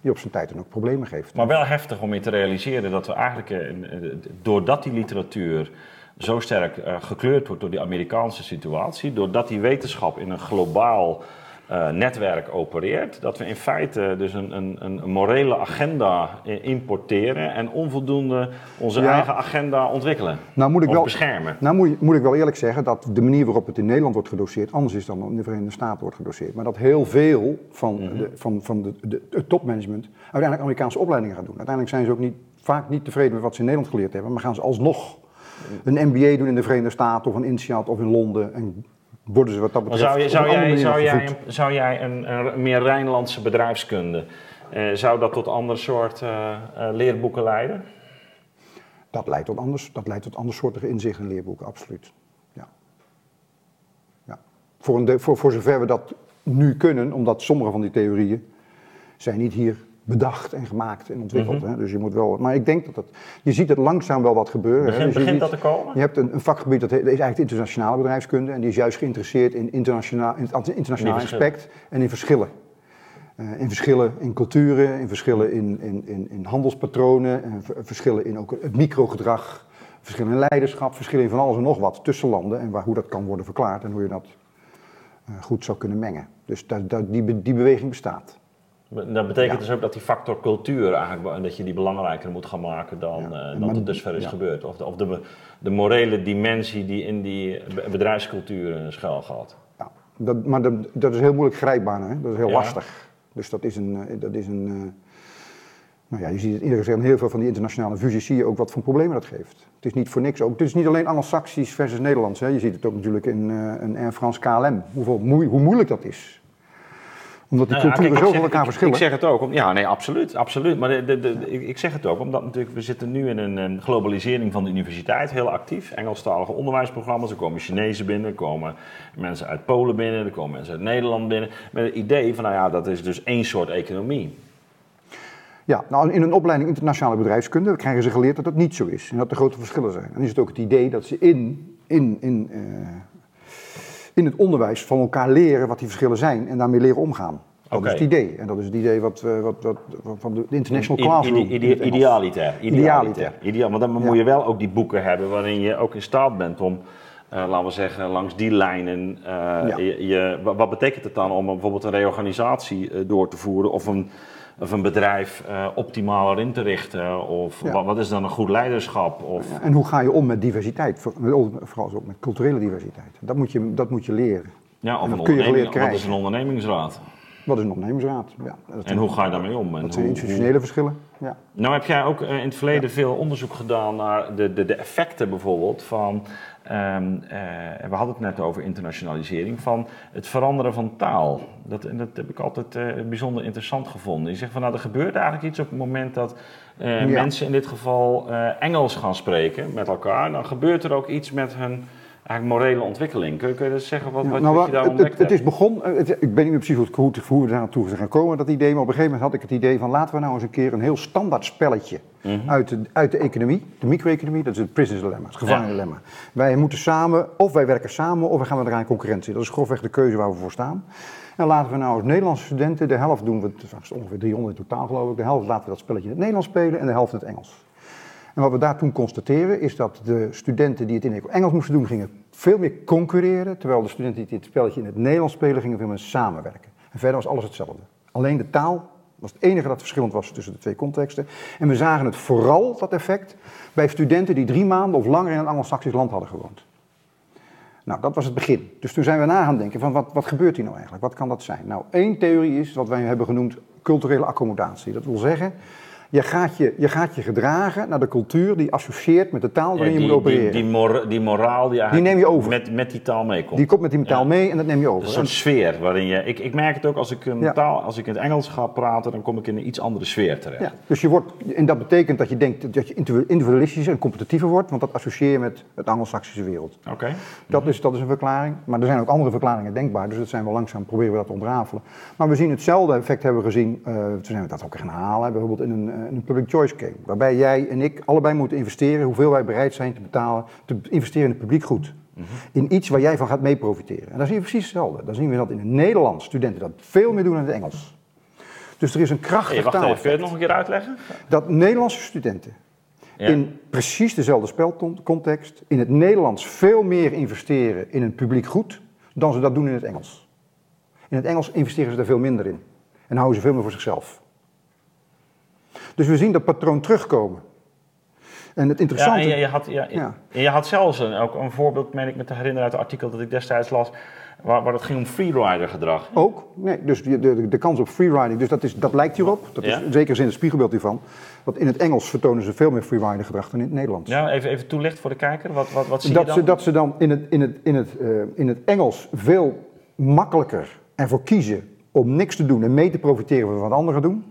die op zijn tijd dan ook problemen geeft. Maar wel heftig om je te realiseren dat we eigenlijk, eh, eh, doordat die literatuur zo sterk uh, gekleurd wordt door die Amerikaanse situatie, doordat die wetenschap in een globaal uh, netwerk opereert, dat we in feite dus een, een, een morele agenda importeren en onvoldoende onze eigen agenda ontwikkelen nou moet ik wel, beschermen. Nou moet, moet, ik wel eerlijk zeggen dat de manier waarop het in Nederland wordt gedoseerd anders is dan in de Verenigde Staten wordt gedoseerd. Maar dat heel veel van, mhm. de, van, van de, de, het topmanagement uiteindelijk Amerikaanse opleidingen gaat doen. Uiteindelijk zijn ze ook niet, vaak niet tevreden met wat ze in Nederland geleerd hebben, maar gaan ze alsnog een MBA doen in de Verenigde Staten of een INSEAD of in Londen en worden ze wat dat betreft. Zou, je, zou, jij, zou, jij, een, zou jij een, een meer Rijnlandse bedrijfskunde, uh, zou dat tot ander soort uh, uh, leerboeken leiden? Dat leidt tot anders, dat leidt tot andersoortige inzichten in leerboeken, absoluut. Ja. ja. Voor, een voor, voor zover we dat nu kunnen, omdat sommige van die theorieën zijn niet hier bedacht en gemaakt en ontwikkeld. Mhm. hè? Dus je moet wel. Maar ik denk dat het. Je ziet het langzaam wel wat gebeuren. Begint, dus begint dat te komen? Je hebt een, een, vakgebied dat is eigenlijk internationale bedrijfskunde. En die is juist geïnteresseerd in, internationaal, in het internationaal aspect en in verschillen. Uh, in verschillen in culturen, in verschillen in, in, in, in handelspatronen, en verschillen in ook het microgedrag, verschillen in leiderschap, verschillen in van alles en nog wat tussen landen en waar, hoe dat kan worden verklaard en hoe je dat uh, goed zou kunnen mengen. Dus dat, dat, die, die beweging bestaat. Dat betekent dus ook dat die factor cultuur eigenlijk, dat je die belangrijker moet gaan maken dan, ja. uh, dan tot dusver is gebeurd. Of, de, of de, de, morele dimensie die in die bedrijfscultuur schuil gaat. Ja, dat, maar dat, dat, is heel moeilijk grijpbaar, hè? dat is heel lastig. Dus dat is een, eh, dat is een uh, nou ja, je ziet het in ieder geval heel veel van die internationale fusies, zie je ook wat voor problemen dat geeft. Het is niet voor niks ook. Het is niet alleen Anglo-Saxisch versus Nederlands. Hè. Je ziet het ook natuurlijk in, uh, in Air France KLM, Hoeveel, hoe moeilijk dat is omdat die nou culturen zo van elkaar verschillen. Ik zeg het ook. Ja, nee, absoluut. absoluut. Maar de, de, de, ik zeg het ook omdat natuurlijk, we zitten nu in een, een, globalisering van de universiteit, heel actief. Engelstalige onderwijsprogramma's. Er komen Chinezen binnen, er komen mensen uit Polen binnen, er komen mensen uit Nederland binnen. Met het idee van, nou ja, dat is dus één soort economie. Ja, nou in een opleiding internationale bedrijfskunde krijgen ze geleerd dat dat niet zo is. En dat er grote verschillen zijn. En is het ook het idee dat ze in, in, in uh, in het onderwijs van elkaar leren wat die verschillen zijn en daarmee leren omgaan. Dat is het idee. En dat is het idee wat, eh, wat, wat van de International Classroom. idealitair. Idealitair. Ideaal, maar dan moet je wel ook die boeken hebben waarin je ook in staat bent om, uh, laten we zeggen, langs die lijnen. Uh, je, je, wat betekent het dan om bijvoorbeeld een reorganisatie door te voeren of een of een bedrijf uh, optimaler in te richten? Of wat, is dan een goed leiderschap? Of... en hoe ga je om met diversiteit, vooral ook met culturele diversiteit? Dat moet je, dat moet je leren. Ja, of een onderneming, wat is een ondernemingsraad? Wat is een ondernemingsraad? Ja, dat en hoe ga je daarmee om? En dat zijn institutionele verschillen. Ja. Nou heb jij ook in het verleden veel onderzoek gedaan naar de, de, de effecten bijvoorbeeld van Um, we hadden het net over internationalisering, van het veranderen van taal. Dat, en dat heb ik altijd uh, bijzonder interessant gevonden. Je zegt van nou, er gebeurt eigenlijk iets op het moment dat uh, mensen in dit geval Engels gaan spreken met elkaar. Dan gebeurt er ook iets met hun eigenlijk morele ontwikkeling. Kun je, kun je dus zeggen wat, wat, nou, je daar ontdekt het, het, is begonnen, het, ik ben niet precies hoe, hoe we daar naartoe zijn gekomen, dat idee. Maar op een gegeven moment had ik het idee van laten we nou eens een keer een heel standaard spelletje mhm. uit, de, uit de economie, de micro-economie, dat is het business dilemma, het gevangendilemma. Ja. Wij moeten samen, of wij werken samen, of we gaan we eraan concurrentie. Dat is grofweg de keuze waar we voor staan. En laten we nou als Nederlandse studenten, de helft doen we, het is ongeveer 300 in totaal geloof ik, de helft laten we dat spelletje in het Nederlands spelen en de helft in het Engels. En wat we daar toen constateren is dat de studenten die het in Engels moesten doen, gingen veel meer concurreren, terwijl de studenten die dit spelletje in het Nederlands spelen, gingen veel meer samenwerken. En verder was alles hetzelfde. Alleen de taal was het enige dat verschillend was tussen de twee contexten. En we zagen het vooral, dat effect, bij studenten die drie maanden of langer in een Anglo-Saxisch land hadden gewoond. Nou, dat was het begin. Dus toen zijn we na gaan denken van wat, wat gebeurt hier nou eigenlijk? Wat kan dat zijn? Nou, één theorie is wat wij hebben genoemd culturele accommodatie. Dat wil zeggen, je gaat je, je gaat je gedragen naar de cultuur die associeert met de taal waarin je moet opereren. Die, die, die moraal die, die neem je over. Met, met die taal meekomt. Die komt met die taal mee en dat neem je over. Een soort sfeer waarin je... Ik, ik merk het ook als ik, een taal, als ik in het Engels ga praten, dan kom ik in een iets andere sfeer terecht. Ja. Dus je wordt, en dat betekent dat je denkt dat je individualistischer en competitiever wordt, want dat associeer je met het Anglo-Saxische wereld. Oké. Dat, is, dat is een verklaring. Maar er zijn ook andere verklaringen denkbaar, dus dat zijn we langzaam proberen we dat te ontrafelen. Maar we zien hetzelfde effect hebben we gezien, uh, toen zijn we dat ook gaan halen, bijvoorbeeld in een, in een public choice Waarbij jij en ik allebei moeten investeren hoeveel wij bereid zijn te betalen, te investeren in het publiek goed. Mhm. In iets waar jij van gaat mee profiteren. En dan zien we precies hetzelfde. Dan zien we dat in het Nederlands studenten dat veel meer doen dan in het Engels. Dus er is een krachtige hey, wacht even, kun je het nog een keer uitleggen? Dat Nederlandse studenten in precies dezelfde spelcontext in het Nederlands veel meer investeren in een publiek goed dan ze dat doen in het Engels. In het Engels investeren ze er veel minder in en houden ze veel meer voor zichzelf. Dus we zien dat patroon terugkomen. En het interessante... Ja, en je, had, ja, ja. je had zelfs een, ook een voorbeeld, meen ik me te herinneren uit het artikel dat ik destijds las, waar, waar het ging om freerider gedrag. Ook, nee, dus de, de, de kans op freeriding, dus dat, is, dat lijkt hierop. Dat is zeker zin het spiegelbeeld hiervan. Want in het Engels vertonen ze veel meer freerider gedrag dan in het Nederlands. Ja, even, even toelicht voor de kijker, wat, wat, wat zie dat je dan? Ze, dat ze dan in het, in, het, in, het, uh, in het Engels veel makkelijker ervoor kiezen om niks te doen en mee te profiteren van wat anderen doen.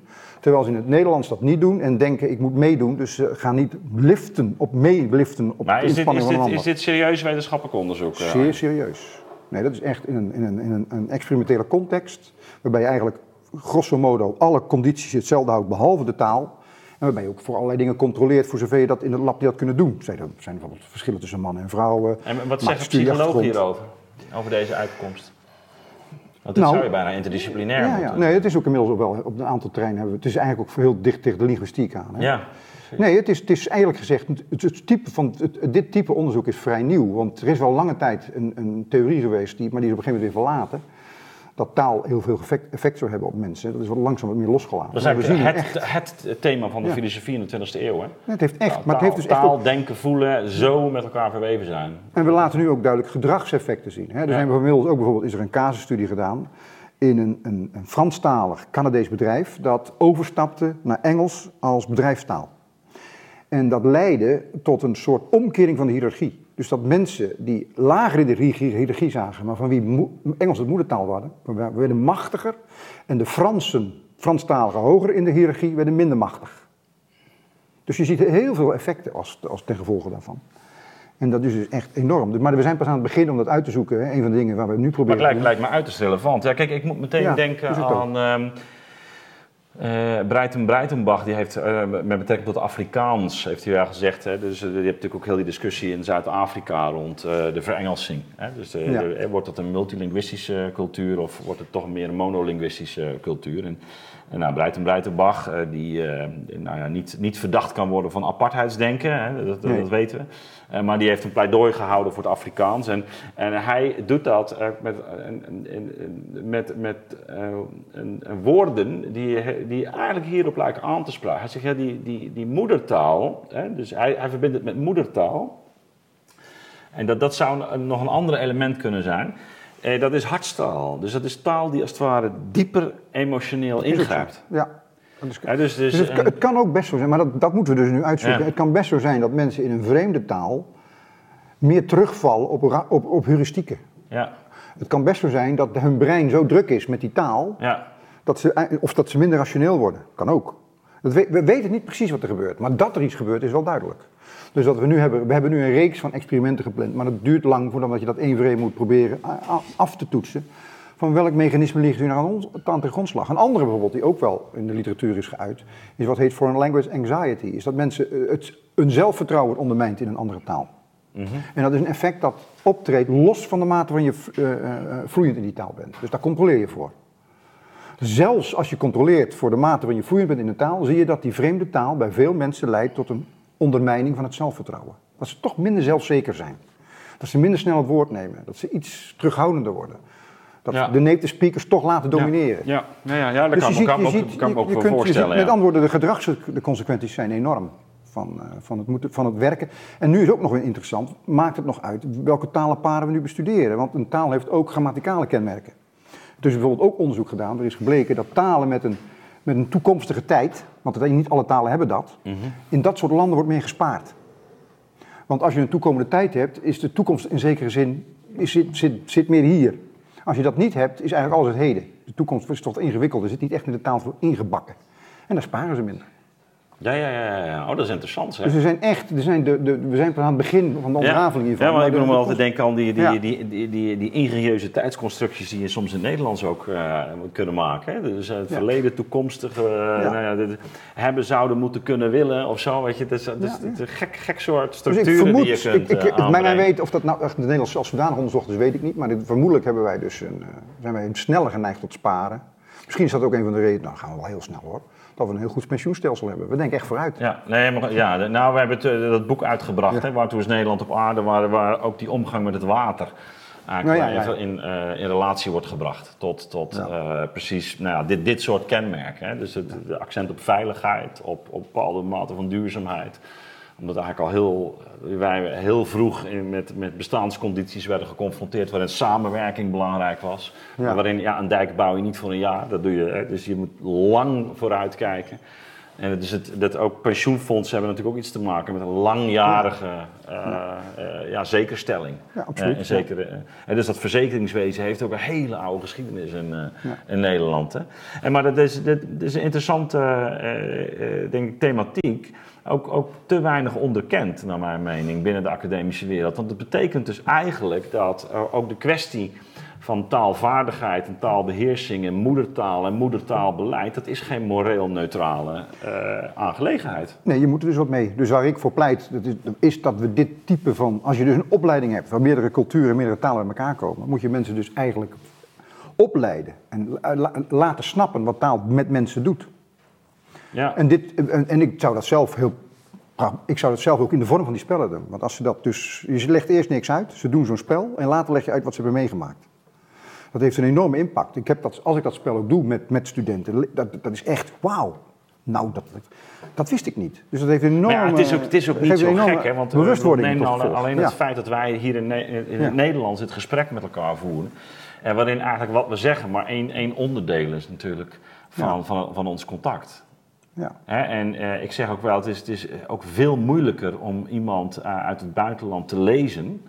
Terwijl ze in het Nederlands dat niet doen en denken ik moet meedoen. Dus ze gaan niet liften, op meeliften op maar de inspanning dit, van is dit, is dit serieus wetenschappelijk onderzoek? Eh? Zeer serieus. Nee, dat is echt in een, in een, in een, een experimentele context. Waarbij je eigenlijk grosso modo alle condities hetzelfde houdt behalve de taal. En waarbij je ook voor allerlei dingen controleert voor zover je dat in het lab die dat kunnen doen. Er zijn bijvoorbeeld verschillen tussen mannen en vrouwen. En wat zeggen psychologen hierover? Over deze uitkomst? Dat nou, zou je bijna interdisciplinair ja, moeten. Ja. Nee, het is ook inmiddels ook wel op een aantal terreinen hebben we. Het is eigenlijk ook heel dicht tegen de linguïstiek aan. Hè? Ja. Nee, het is, het is eigenlijk gezegd, het, type van, het, dit type onderzoek is vrij nieuw. Want er is wel lange tijd een, een theorie geweest, die, maar die is op een gegeven moment weer verlaten dat taal heel veel effect, zou hebben op mensen. Dat is wat langzaam wat meer losgelaten. Dat is eigenlijk het, het, thema van de filosofie in de 20e eeuw. Hè? het heeft echt. Taal, maar het heeft dus taal, echt denken, voelen, zo met elkaar verweven zijn. En we laten nu ook duidelijk gedragseffecten zien. Hè? Er zijn inmiddels ook bijvoorbeeld is er een casusstudie gedaan in een, een, een Franstalig Canadees bedrijf dat overstapte naar Engels als bedrijfstaal. En dat leidde tot een soort omkering van de hiërarchie. Dus dat mensen die lager in de hiërarchie zagen, maar van wie Engels het moedertaal waren, werden machtiger. En de Fransen, Franstaligen hoger in de hiërarchie, werden minder machtig. Dus je ziet heel veel effecten als, als ten gevolge daarvan. En dat is dus echt enorm. Dus, maar we zijn pas aan het begin om dat uit te zoeken. Hè. Een van de dingen waar we nu proberen. Maar het lijkt, lijkt me uiterst relevant. Ja, kijk, ik moet meteen denken aan. Um, uh, Breiten Breitenbach, die heeft uh, met betrekking tot Afrikaans, heeft hij wel gezegd. Hè, dus uh, je hebt natuurlijk ook heel die discussie in Zuid-Afrika rond de verengelsing. Hè, dus ja. wordt dat een multilinguïstische cultuur of wordt het toch meer een monolinguïstische cultuur? En nou, Breiten Breitenbach, die nou ja, niet, niet verdacht kan worden van apartheidsdenken, hè, dat, dat weten we. Uh, maar die heeft een pleidooi gehouden voor het Afrikaans. En, en hij doet dat uh, met, met, met woorden die, die eigenlijk hierop lijken aan te spreken. Hij zegt, ja, die, die, die moedertaal, hè, dus hij, hij verbindt het met moedertaal. En dat, dat zou nog een ander element kunnen zijn. Eh, dat is hartstaal. Dus dat is taal die als het ware dieper emotioneel ingrijpt. Ja. Dus, dus, Dus het, eh, kan- het kan ook best zo zijn, maar dat, dat moeten we dus nu uitzoeken. Ja. Het kan best zo zijn dat mensen in een vreemde taal meer terugvallen op, op, op heuristieken. ja, Het kan best zo zijn dat hun brein zo druk is met die taal, ja, dat ze, ei- of dat ze minder rationeel worden. Kan ook. Dat we, we weten niet precies wat er gebeurt, maar dat er iets gebeurt is wel duidelijk. Dus wat we nu hebben, we hebben nu een reeks van experimenten gepland, maar dat duurt lang voordat je dat één voor één moet proberen af te toetsen. Van welk mechanisme ligt nu aan, ons, aan de grondslag? Een andere bijvoorbeeld, die ook wel in de literatuur is geuit, is wat heet foreign language anxiety. Is dat mensen eh, het, hun zelfvertrouwen ondermijnt in een andere taal. En dat is een effect dat optreedt los van de mate waarin je eh, eh, vloeiend in die taal bent. Dus daar controleer je voor. Zelfs als je controleert voor de mate waarin je vloeiend bent in een taal, zie je dat die vreemde taal bij veel mensen leidt tot een ondermijning van het zelfvertrouwen. Dat ze toch minder zelfzeker zijn. Dat ze minder snel het woord nemen. Dat ze iets terughoudender worden. Dat Ja. de native speakers toch laten domineren. Ja, ja, ja, ja dat Dus kan, je ziet- je ook, kan je- ook je wel kunt- je ziet- voorstellen. Met andere woorden, de gedragsconsequenties zijn enorm van, eh, van, het moeten, van het werken. En nu is ook nog weer interessant, maakt het nog uit welke talenparen we nu bestuderen? Want een taal heeft ook grammaticale kenmerken. Er is bijvoorbeeld ook onderzoek gedaan, er is gebleken dat talen met een, met een toekomstige tijd, want het- niet alle talen hebben dat, Mhm. in dat soort landen wordt meer gespaard. Want als je een toekomende tijd hebt, is de toekomst in zekere zin is, zit, zit, zit meer hier. Als je dat niet hebt, is eigenlijk alles het heden. De toekomst is toch ingewikkeld, er zit niet echt in de taal voor ingebakken. En daar sparen ze minder. Ja, ja, ja, ja. Oh, dat is interessant. Zeg. Dus we zijn echt, er zijn de, de, we zijn aan het begin van de onderraveling hiervan. Ja, maar ik de- moet me altijd denken aan die, die, Ja. die, die, die, die ingenieuze tijdsconstructies die je soms in het Nederlands ook eh, kunnen maken. Hè? Dus eh, het Ja. verleden, toekomstig, eh, nou dit- hebben, zouden, moeten, kunnen, willen of zo. Weet je, het is, een gek, gek soort Dus structuren ik vermoed, die je kunt ik, ik, mij weet of dat nou echt de Nederlandse als zodanig onderzocht is, weet ik niet. Maar dit, vermoedelijk hebben wij dus een, zijn wij sneller geneigd tot sparen. Misschien is dat ook een van de redenen, nou gaan we wel heel snel hoor, dat we een heel goed pensioenstelsel hebben. We denken echt vooruit. Ja, nee, maar, ja, nou, we hebben het, eh, dat boek uitgebracht, Ja. hè, Waartoe is Nederland op aarde, waar, waar ook die omgang met het water eigenlijk Nou ja, even in, eh, in relatie wordt gebracht tot, tot Ja. eh, precies nou ja, dit, dit soort kenmerken. Hè. Dus het, de accent op veiligheid, op, op bepaalde mate van duurzaamheid omdat eigenlijk al heel, wij heel vroeg in, met, met bestaanscondities werden geconfronteerd waarin samenwerking belangrijk was. Ja. Waarin ja, een dijk bouw je niet voor een jaar, dat doe je. Hè. Dus je moet lang vooruit kijken. En dus het, dat ook pensioenfondsen hebben natuurlijk ook iets te maken met een langjarige eh, eh, ja, zekerstelling. Ja, absoluut. Eh, en, zekere, eh, en dus dat verzekeringswezen heeft ook een hele oude geschiedenis in, eh, in Nederland. Hè. En, maar dat is, dat, is een interessante eh, eh, denk ik, thematiek. Ook, ook te weinig onderkend, naar mijn mening, binnen de academische wereld. Want het betekent dus eigenlijk dat ook de kwestie van taalvaardigheid en taalbeheersing en moedertaal en moedertaalbeleid, dat is geen moreel neutrale eh, aangelegenheid. Nee, je moet er dus wat mee. Dus waar ik voor pleit, dat is, dat we dit type van... Als je dus een opleiding hebt waar meerdere culturen en meerdere talen bij elkaar komen... moet je mensen dus eigenlijk opleiden en la- la- laten snappen wat taal met mensen doet. Ja, En, dit, en, en ik zou dat zelf heel... Ik zou dat zelf ook in de vorm van die spellen doen. Want als ze dat dus... Je legt eerst niks uit, ze doen zo'n spel... en later leg je uit wat ze hebben meegemaakt. Dat heeft een enorme impact. Ik heb dat, als ik dat spel ook doe met, met studenten... Dat, dat is echt wauw. Nou, dat, dat wist ik niet. Dus dat heeft een enorme... Ja, het is ook, het is ook niet zo gek, hè? Want eh, bewustwording alleen Ja. het feit dat wij hier in, in Ja. het Nederlands het gesprek met elkaar voeren. En waarin eigenlijk wat we zeggen maar één, één onderdeel is natuurlijk van, van, van ons contact. Ja. En eh, ik zeg ook wel, het is, het is ook veel moeilijker om iemand eh, uit het buitenland te lezen.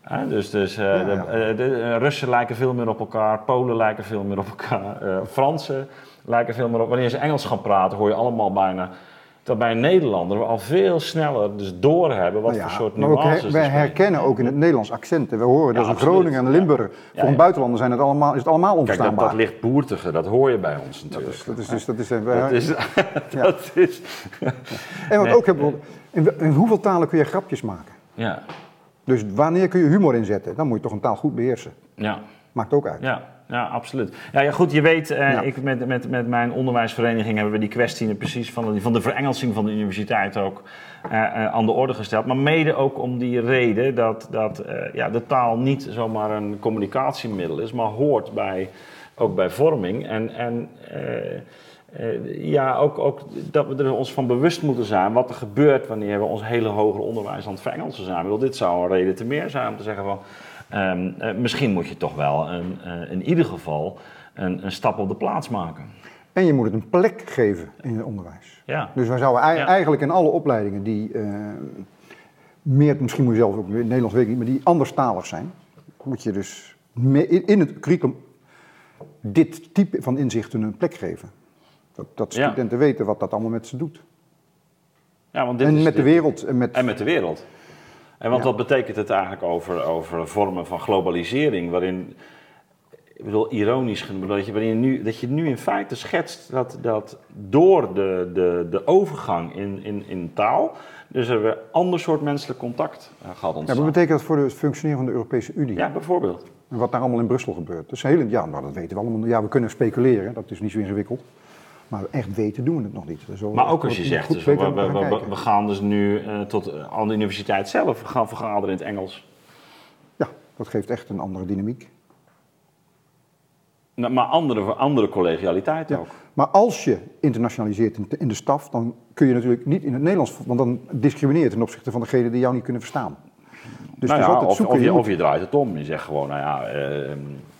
Hè, dus dus eh, Ja, de, eh, eh, Russen lijken veel meer op elkaar, Polen lijken veel meer op elkaar, eh, Fransen lijken veel meer op. Wanneer ze Engels gaan praten, hoor je allemaal bijna dat bij een Nederlander we al veel sneller dus doorhebben wat Nou ja, voor soort maar ook nuances her- wij spelen. herkennen ook in het Nederlands accenten. We horen dat Ja, een. Groninger en een Limburger. Voor Ja, een buitenlander zijn het allemaal, is het allemaal Kijk, dat, onverstaanbaar. dat ligt boertige, dat hoor je bij ons dat natuurlijk. is, dat is, dus, dat is, Dat is, dat is, en wat nee. ook hebben, we- in, we- in hoeveel talen kun je grapjes maken? ja, Dus wanneer kun je humor inzetten? Dan moet je toch een taal goed beheersen. ja. Maakt ook uit. Ja, ja, absoluut. Ja, ja, goed, je weet, eh, Ja. ik, met, met, met mijn onderwijsvereniging hebben we die kwestie precies van de, van de verengelsing van de universiteit ook eh, eh, aan de orde gesteld. Maar mede ook om die reden dat, dat eh, ja, de taal niet zomaar een communicatiemiddel is, maar hoort bij, ook bij vorming. En, en eh, eh, ja, ook, ook dat we er ons van bewust moeten zijn wat er gebeurt wanneer we ons hele hoger onderwijs aan het verengelsen zijn. Ik bedoel, dit zou een reden te meer zijn om te zeggen van Ehm, eh, misschien moet je toch wel een, eh, in ieder geval een, een stap op de plaats maken. En je moet het een plek geven in het onderwijs. Ja. Dus wij zouden Ja. eigenlijk in alle opleidingen die eh, meer, misschien moet je zelf ook in het Nederlands weet ik niet, maar die anderstalig zijn, moet je dus in, het curriculum dit type van inzichten een plek geven. Dat, dat Ja. studenten weten wat dat allemaal met ze doet. Ja, want dit En is met de wereld. En met, En met de wereld. En want Ja. wat betekent het eigenlijk over, over vormen van globalisering, waarin, ik bedoel, ironisch genoemd, dat je, waarin nu, dat je nu in feite schetst dat, dat door de, de, de overgang in, in, in taal, dus er weer ander soort menselijk contact eh, ja, ontstaan. wat betekent dat voor het functioneren van de Europese Unie? Ja, bijvoorbeeld. En wat daar allemaal in Brussel gebeurt. Dus heel, ja, nou, dat weten we allemaal. Ja, we kunnen speculeren, dat is niet zo ingewikkeld. Maar echt weten doen we het nog niet. Maar ook als je zegt, dus we, we, waar we we, gaan dus nu eh, tot eh, aan de universiteit zelf gaan vergaderen in het Engels. Ja, dat geeft echt een andere dynamiek. Nou, Maar andere, andere collegialiteit Ja. ook. Maar als je internationaliseert in, in de staf, dan kun je natuurlijk niet in het Nederlands, want dan discrimineer je ten opzichte van degenen die jou niet kunnen verstaan. Dus nou ja, of, je, of je draait het om. Je zegt gewoon, nou ja, eh,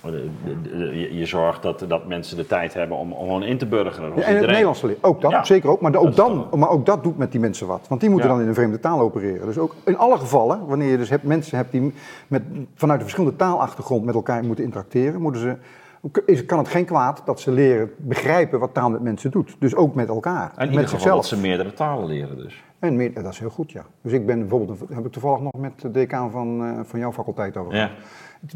de- de- je, je zorgt dat, dat mensen de tijd hebben om, om gewoon in te burgeren. Ja, het Nederlands leren. Ook dat, Ja. zeker ook. Maar, ook dan, maar ook dat doet met die mensen wat. Want die moeten dan in een vreemde taal opereren. Dus ook in alle gevallen, wanneer je dus hebt, mensen hebt die met, vanuit een verschillende taalachtergrond met elkaar moeten interacteren, moeten ze, is, kan het geen kwaad dat ze leren begrijpen wat taal met mensen doet. Dus ook met elkaar. En in met zichzelf. dat ze meerdere talen leren dus. En meer, dat is heel goed, ja. Dus ik ben bijvoorbeeld, heb ik toevallig nog met de decaan van, eh, van jouw faculteit over Ja.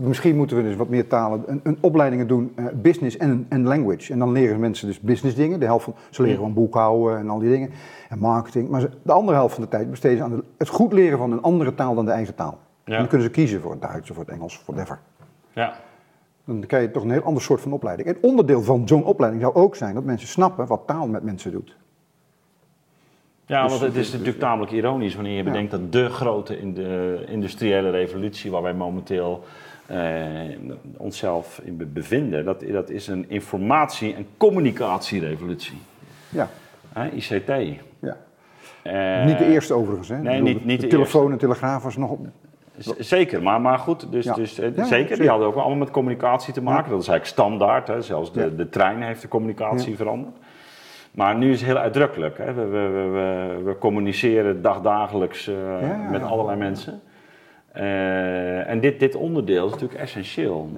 Misschien moeten we dus wat meer talen, een, een opleidingen doen, eh, business en, en language. En dan leren mensen dus business dingen. De helft van, ze leren gewoon boekhouden en al die dingen. En marketing. Maar ze- de andere helft van de tijd besteden ze aan de- het goed leren van een andere taal dan de eigen taal. Ja. En dan kunnen ze kiezen voor het Duits of voor het Engels, whatever. Ja. Dan krijg je toch een heel ander soort van opleiding. En onderdeel van zo'n opleiding zou ook zijn dat mensen snappen wat taal met mensen doet. Ja, Dus- want het is natuurlijk tamelijk ironisch wanneer je Ja. bedenkt dat de grote in de industriële revolutie waar wij momenteel eh, onszelf in be- bevinden, dat, dat is een informatie- en communicatierevolutie. Ja, Hè, ICT. ja. Eh, niet de eerste overigens. Hè. Nee, bedoel, niet- niet de, de telefoon en telegraaf was nog op. Zeker, maar, maar goed, dus, Ja. dus, eh, Ja, zeker, die hadden ook allemaal met communicatie te maken. Dat is eigenlijk standaard, hè. zelfs de, de trein heeft de communicatie veranderd. Maar nu is het heel uitdrukkelijk. Hè. We, we, we, we, communiceren dagdagelijks eh, met allerlei mensen. Eh, en dit, dit onderdeel is natuurlijk essentieel.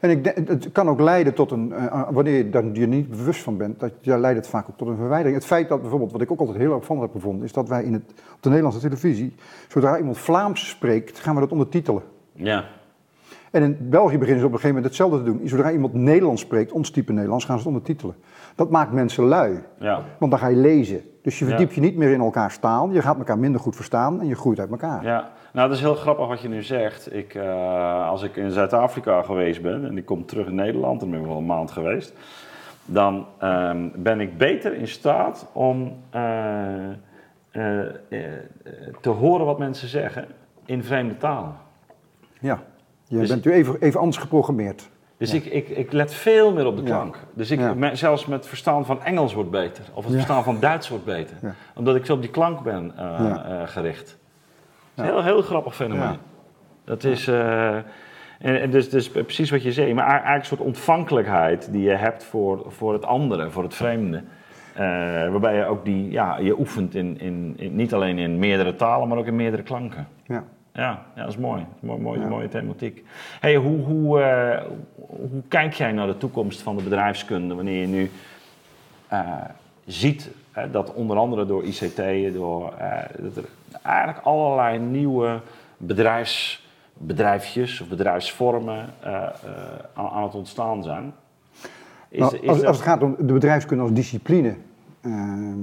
En ik denk, het kan ook leiden tot een, eh, wanneer je daar je niet bewust van bent, dat, ja, leidt het vaak ook tot een verwijdering. Het feit dat bijvoorbeeld, wat ik ook altijd heel erg van heb gevonden, is dat wij in het, op de Nederlandse televisie, zodra iemand Vlaams spreekt, gaan we dat ondertitelen. Ja, En in België beginnen ze op een gegeven moment hetzelfde te doen. Zodra iemand Nederlands spreekt, ons type Nederlands, gaan ze het ondertitelen. Dat maakt mensen lui, ja, want dan ga je lezen. Dus je Ja. verdiept je niet meer in elkaars taal, je gaat elkaar minder goed verstaan en je groeit uit elkaar. ja. Nou, dat is heel grappig wat je nu zegt. Ik, eh, als ik in Zuid-Afrika geweest ben en ik kom terug in Nederland, en ben ik wel een maand geweest, dan ehm, ben ik beter in staat om eh, eh, te horen wat mensen zeggen in vreemde talen. Ja. Je Dus- bent nu even, even anders geprogrammeerd. Dus ik, ik, ik let veel meer op de Ja. klank. Dus ik, Ja. me- zelfs met het verstaan van Engels wordt beter. Of het verstaan van Duits wordt beter. Omdat ik zo op die klank ben gericht. Is een heel, heel grappig fenomeen. Dat is... eh, en, en dus, dus precies wat je zei. Maar eigenlijk een soort ontvankelijkheid die je hebt voor, voor het andere, voor het vreemde. Eh, waarbij je ook die... Ja, je oefent in, in, in, niet alleen in meerdere talen, maar ook in meerdere klanken. Ja. Ja, ja, dat is mooi. Dat is mooi, mooi Ja. mooie thematiek. Hey, hoe, hoe, eh, hoe kijk jij naar de toekomst van de bedrijfskunde wanneer je nu ziet dat onder andere door ICT, door, eh, dat er eigenlijk allerlei nieuwe bedrijfs, bedrijfjes of bedrijfsvormen eh, eh, aan, aan het ontstaan zijn? Is, Nou, is als, dat- als het gaat om de bedrijfskunde als discipline, ehm,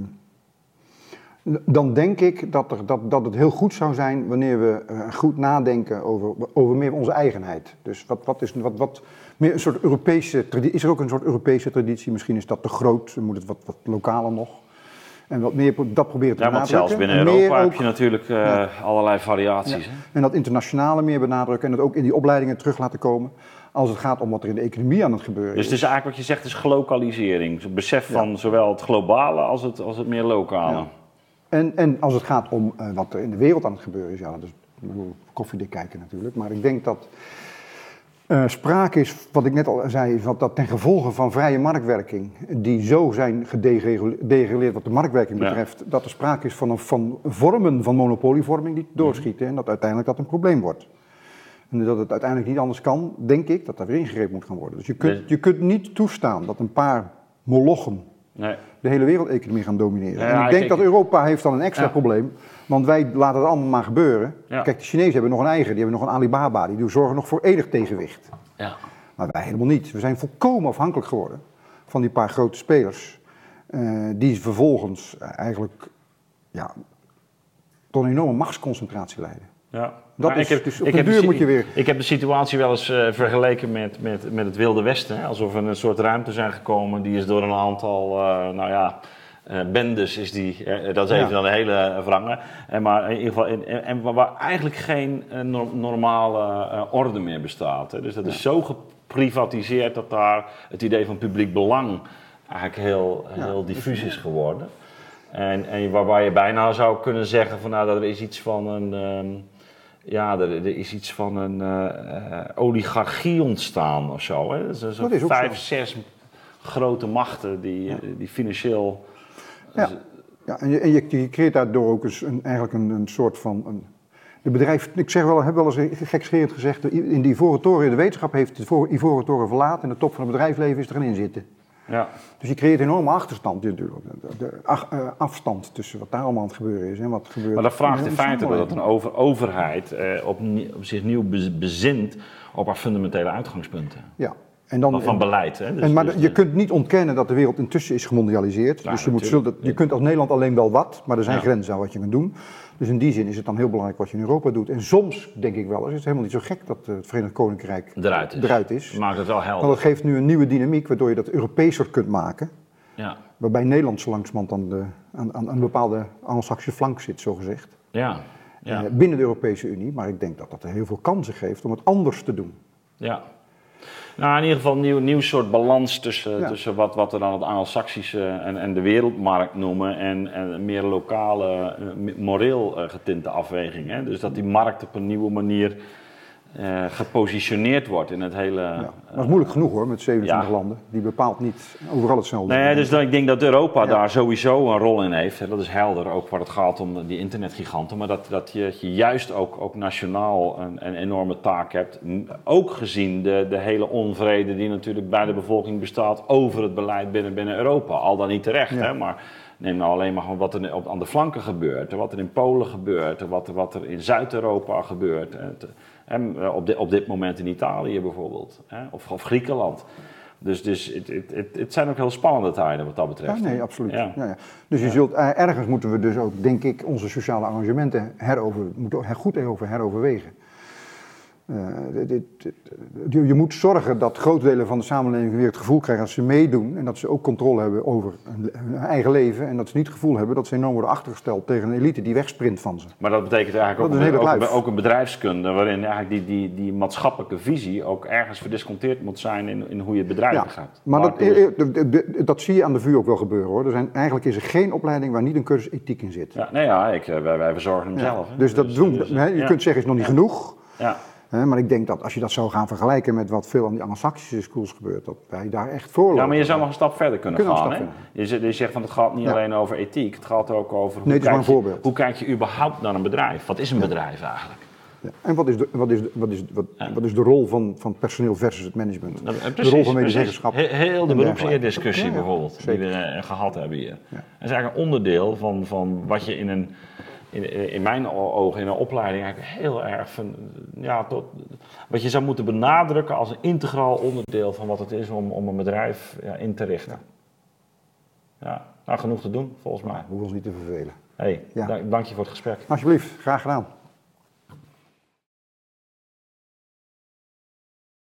dan denk ik dat, er, dat, dat het heel goed zou zijn wanneer we goed nadenken over, over meer onze eigenheid. Dus wat, wat is wat, wat, meer een soort Europese traditie? Is er ook een soort Europese traditie? Misschien is dat te groot, dan moet het wat, wat lokaler nog. En wat meer dat proberen te ja, want benadrukken. zelfs binnen Europa heb je natuurlijk eh, allerlei variaties. ja. En dat internationale meer benadrukken en dat ook in die opleidingen terug laten komen. Als het gaat om wat er in de economie aan het gebeuren Dus is. het is eigenlijk wat je zegt, is globalisering. Het besef van zowel het globale als het, als het meer lokale. En, en als het gaat om eh, wat er in de wereld aan het gebeuren is, ja, dat is koffiedik kijken natuurlijk. Maar ik denk dat uh, sprake is, wat ik net al zei, wat dat ten gevolge van vrije marktwerking, die zo zijn gedereguleerd wat de marktwerking betreft, dat er sprake is van, een, van vormen van monopolievorming die doorschieten en dat uiteindelijk dat een probleem wordt. En dat het uiteindelijk niet anders kan, denk ik, dat er weer ingegrepen moet gaan worden. Dus je kunt, je kunt niet toestaan dat een paar molochen nee. De hele wereldeconomie gaan domineren. en ik denk dat Europa heeft dan een extra probleem, want wij laten het allemaal maar gebeuren. Kijk, de Chinezen hebben nog een eigen, die hebben nog een Alibaba, die zorgen nog voor enig tegenwicht. Ja. Maar wij helemaal niet. We zijn volkomen afhankelijk geworden van die paar grote spelers, uh, die vervolgens eigenlijk ja, tot een enorme machtsconcentratie leiden. Ja. Dat is, ik heb, dus op ik de duur moet je weer... Ik heb de situatie wel eens uh, vergeleken met, met, met het Wilde Westen. Hè? Alsof we in een soort ruimte zijn gekomen. Die is door een aantal, uh, nou ja, uh, bendes is die. dat is even dan een hele wrange. En, maar in ieder geval, en, en waar eigenlijk geen normale orde meer bestaat. Hè? Dus dat is zo geprivatiseerd dat daar het idee van publiek belang eigenlijk heel, heel diffuus is geworden. En, en waarbij je bijna zou kunnen zeggen van nou, dat er is iets van een... Um, ja, er, er, is iets van een uh, oligarchie ontstaan of zo. Hè? Zo, zo vijf, zo. zes grote machten die, die financieel. Ja, ja en, je, en je, creëert daardoor ook eens een, eigenlijk een, een soort van. Een, de bedrijf, ik zeg wel, heb wel eens gekscherend gezegd, in die Ivoren Toren, de wetenschap heeft de Ivoren Toren verlaten en de top van het bedrijfsleven is erin in zitten. Ja. Dus je creëert een enorme achterstand natuurlijk. De, eh, afstand tussen wat daar allemaal aan het gebeuren is en wat gebeurt. Maar dat vraagt in feite dat een over, overheid eh, op, op, zich nieuw bezint op haar fundamentele uitgangspunten. Ja. En dan, van beleid. Hè? Dus, en, maar dus je kunt niet ontkennen dat de wereld intussen is gemondialiseerd. dus je, moet, je kunt als Nederland alleen wel wat, maar er zijn grenzen aan wat je kunt doen. Dus in die zin is het dan heel belangrijk wat je in Europa doet. En soms denk ik wel, is het helemaal niet zo gek dat het Verenigd Koninkrijk eruit is. Eruit is. Maakt het wel helder. Want dat geeft nu een nieuwe dynamiek, waardoor je dat Europeeser kunt maken. Ja. Waarbij Nederland zo langzamerhand aan, de, aan, aan een bepaalde anglo-saxische flank zit, zogezegd. Ja. ja. Uh, binnen de Europese Unie. Maar ik denk dat dat er heel veel kansen geeft om het anders te doen. Ja, nou, in ieder geval een nieuw, nieuw soort balans tussen, tussen wat, wat we dan het Anglo-Saxische en, en de wereldmarkt noemen en, en meer lokale, eh, moreel eh, getinte afwegingen. Dus dat die markt op een nieuwe manier uh, gepositioneerd wordt in het hele. Ja, dat is moeilijk genoeg hoor, met 27 landen. Die bepaalt niet overal hetzelfde. Nee, dus dan, ik denk dat Europa daar sowieso een rol in heeft. Dat is helder, ook waar het gaat om die internetgiganten. Maar dat, dat je, je juist ook, ook nationaal een, een, enorme taak hebt. Ook gezien de, de hele onvrede die natuurlijk bij de bevolking bestaat over het beleid binnen, binnen Europa. Al dan niet terecht, hè, maar. Neem nou alleen maar wat er op, aan de flanken gebeurt, wat er in Polen gebeurt, wat, wat er in Zuid-Europa gebeurt. Eh, op, op dit moment in Italië bijvoorbeeld, of, of Griekenland. Dus, dus het, het, het, zijn ook heel spannende tijden wat dat betreft. Ja, nee, absoluut. Ja. Ja, ja. Dus je zult, eh, ergens moeten we dus ook, denk ik, onze sociale arrangementen herover, moeten goed over heroverwegen. Dit, je moet zorgen dat grote delen van de samenleving weer het gevoel krijgen dat ze meedoen en dat ze ook controle hebben over hun, eigen leven en dat ze niet het gevoel hebben dat ze enorm worden achtergesteld tegen een elite die wegsprint van ze. Maar dat betekent eigenlijk ook, een, ook, ook, een bedrijfskunde waarin eigenlijk die, die, die maatschappelijke visie ook ergens verdisconteerd moet zijn in, in hoe je het bedrijf ja, gaat. Maar dat, eh, eh, dat zie je aan de vuur ook wel gebeuren hoor. Er zijn, eigenlijk is er geen opleiding waar niet een cursus ethiek in zit. Ja, nee, ja, ik, wij, wij verzorgen hem zelf. Dus, dat dus, doen dus, Je kunt zeggen is nog niet genoeg. Ja maar ik denk dat als je dat zou gaan vergelijken met wat veel aan die Anglo-Saxische schools gebeurt, dat wij daar echt voor Ja, maar je zou nog een stap verder kunnen, gaan. Hè? Je, je, zegt van het gaat niet alleen over ethiek, het gaat ook over hoe, nee, kijk, je, hoe kijk je überhaupt naar een bedrijf? Wat is een bedrijf eigenlijk? Ja. En wat is, de, wat, is, wat, is, wat, wat, is de rol van, van personeel versus het management? de rol van medezeggenschap. Heel de beroepseerdiscussie bijvoorbeeld, die we uh, gehad hebben hier. Dat is eigenlijk een onderdeel van, van wat je in een in, in mijn ogen in een opleiding eigenlijk heel erg van, ja, tot, wat je zou moeten benadrukken als een integraal onderdeel van wat het is om, om een bedrijf ja, in te richten. Ja, nou genoeg te doen volgens mij. Hoef ons niet te vervelen. Hey, dank je voor het gesprek. Alsjeblieft, graag gedaan.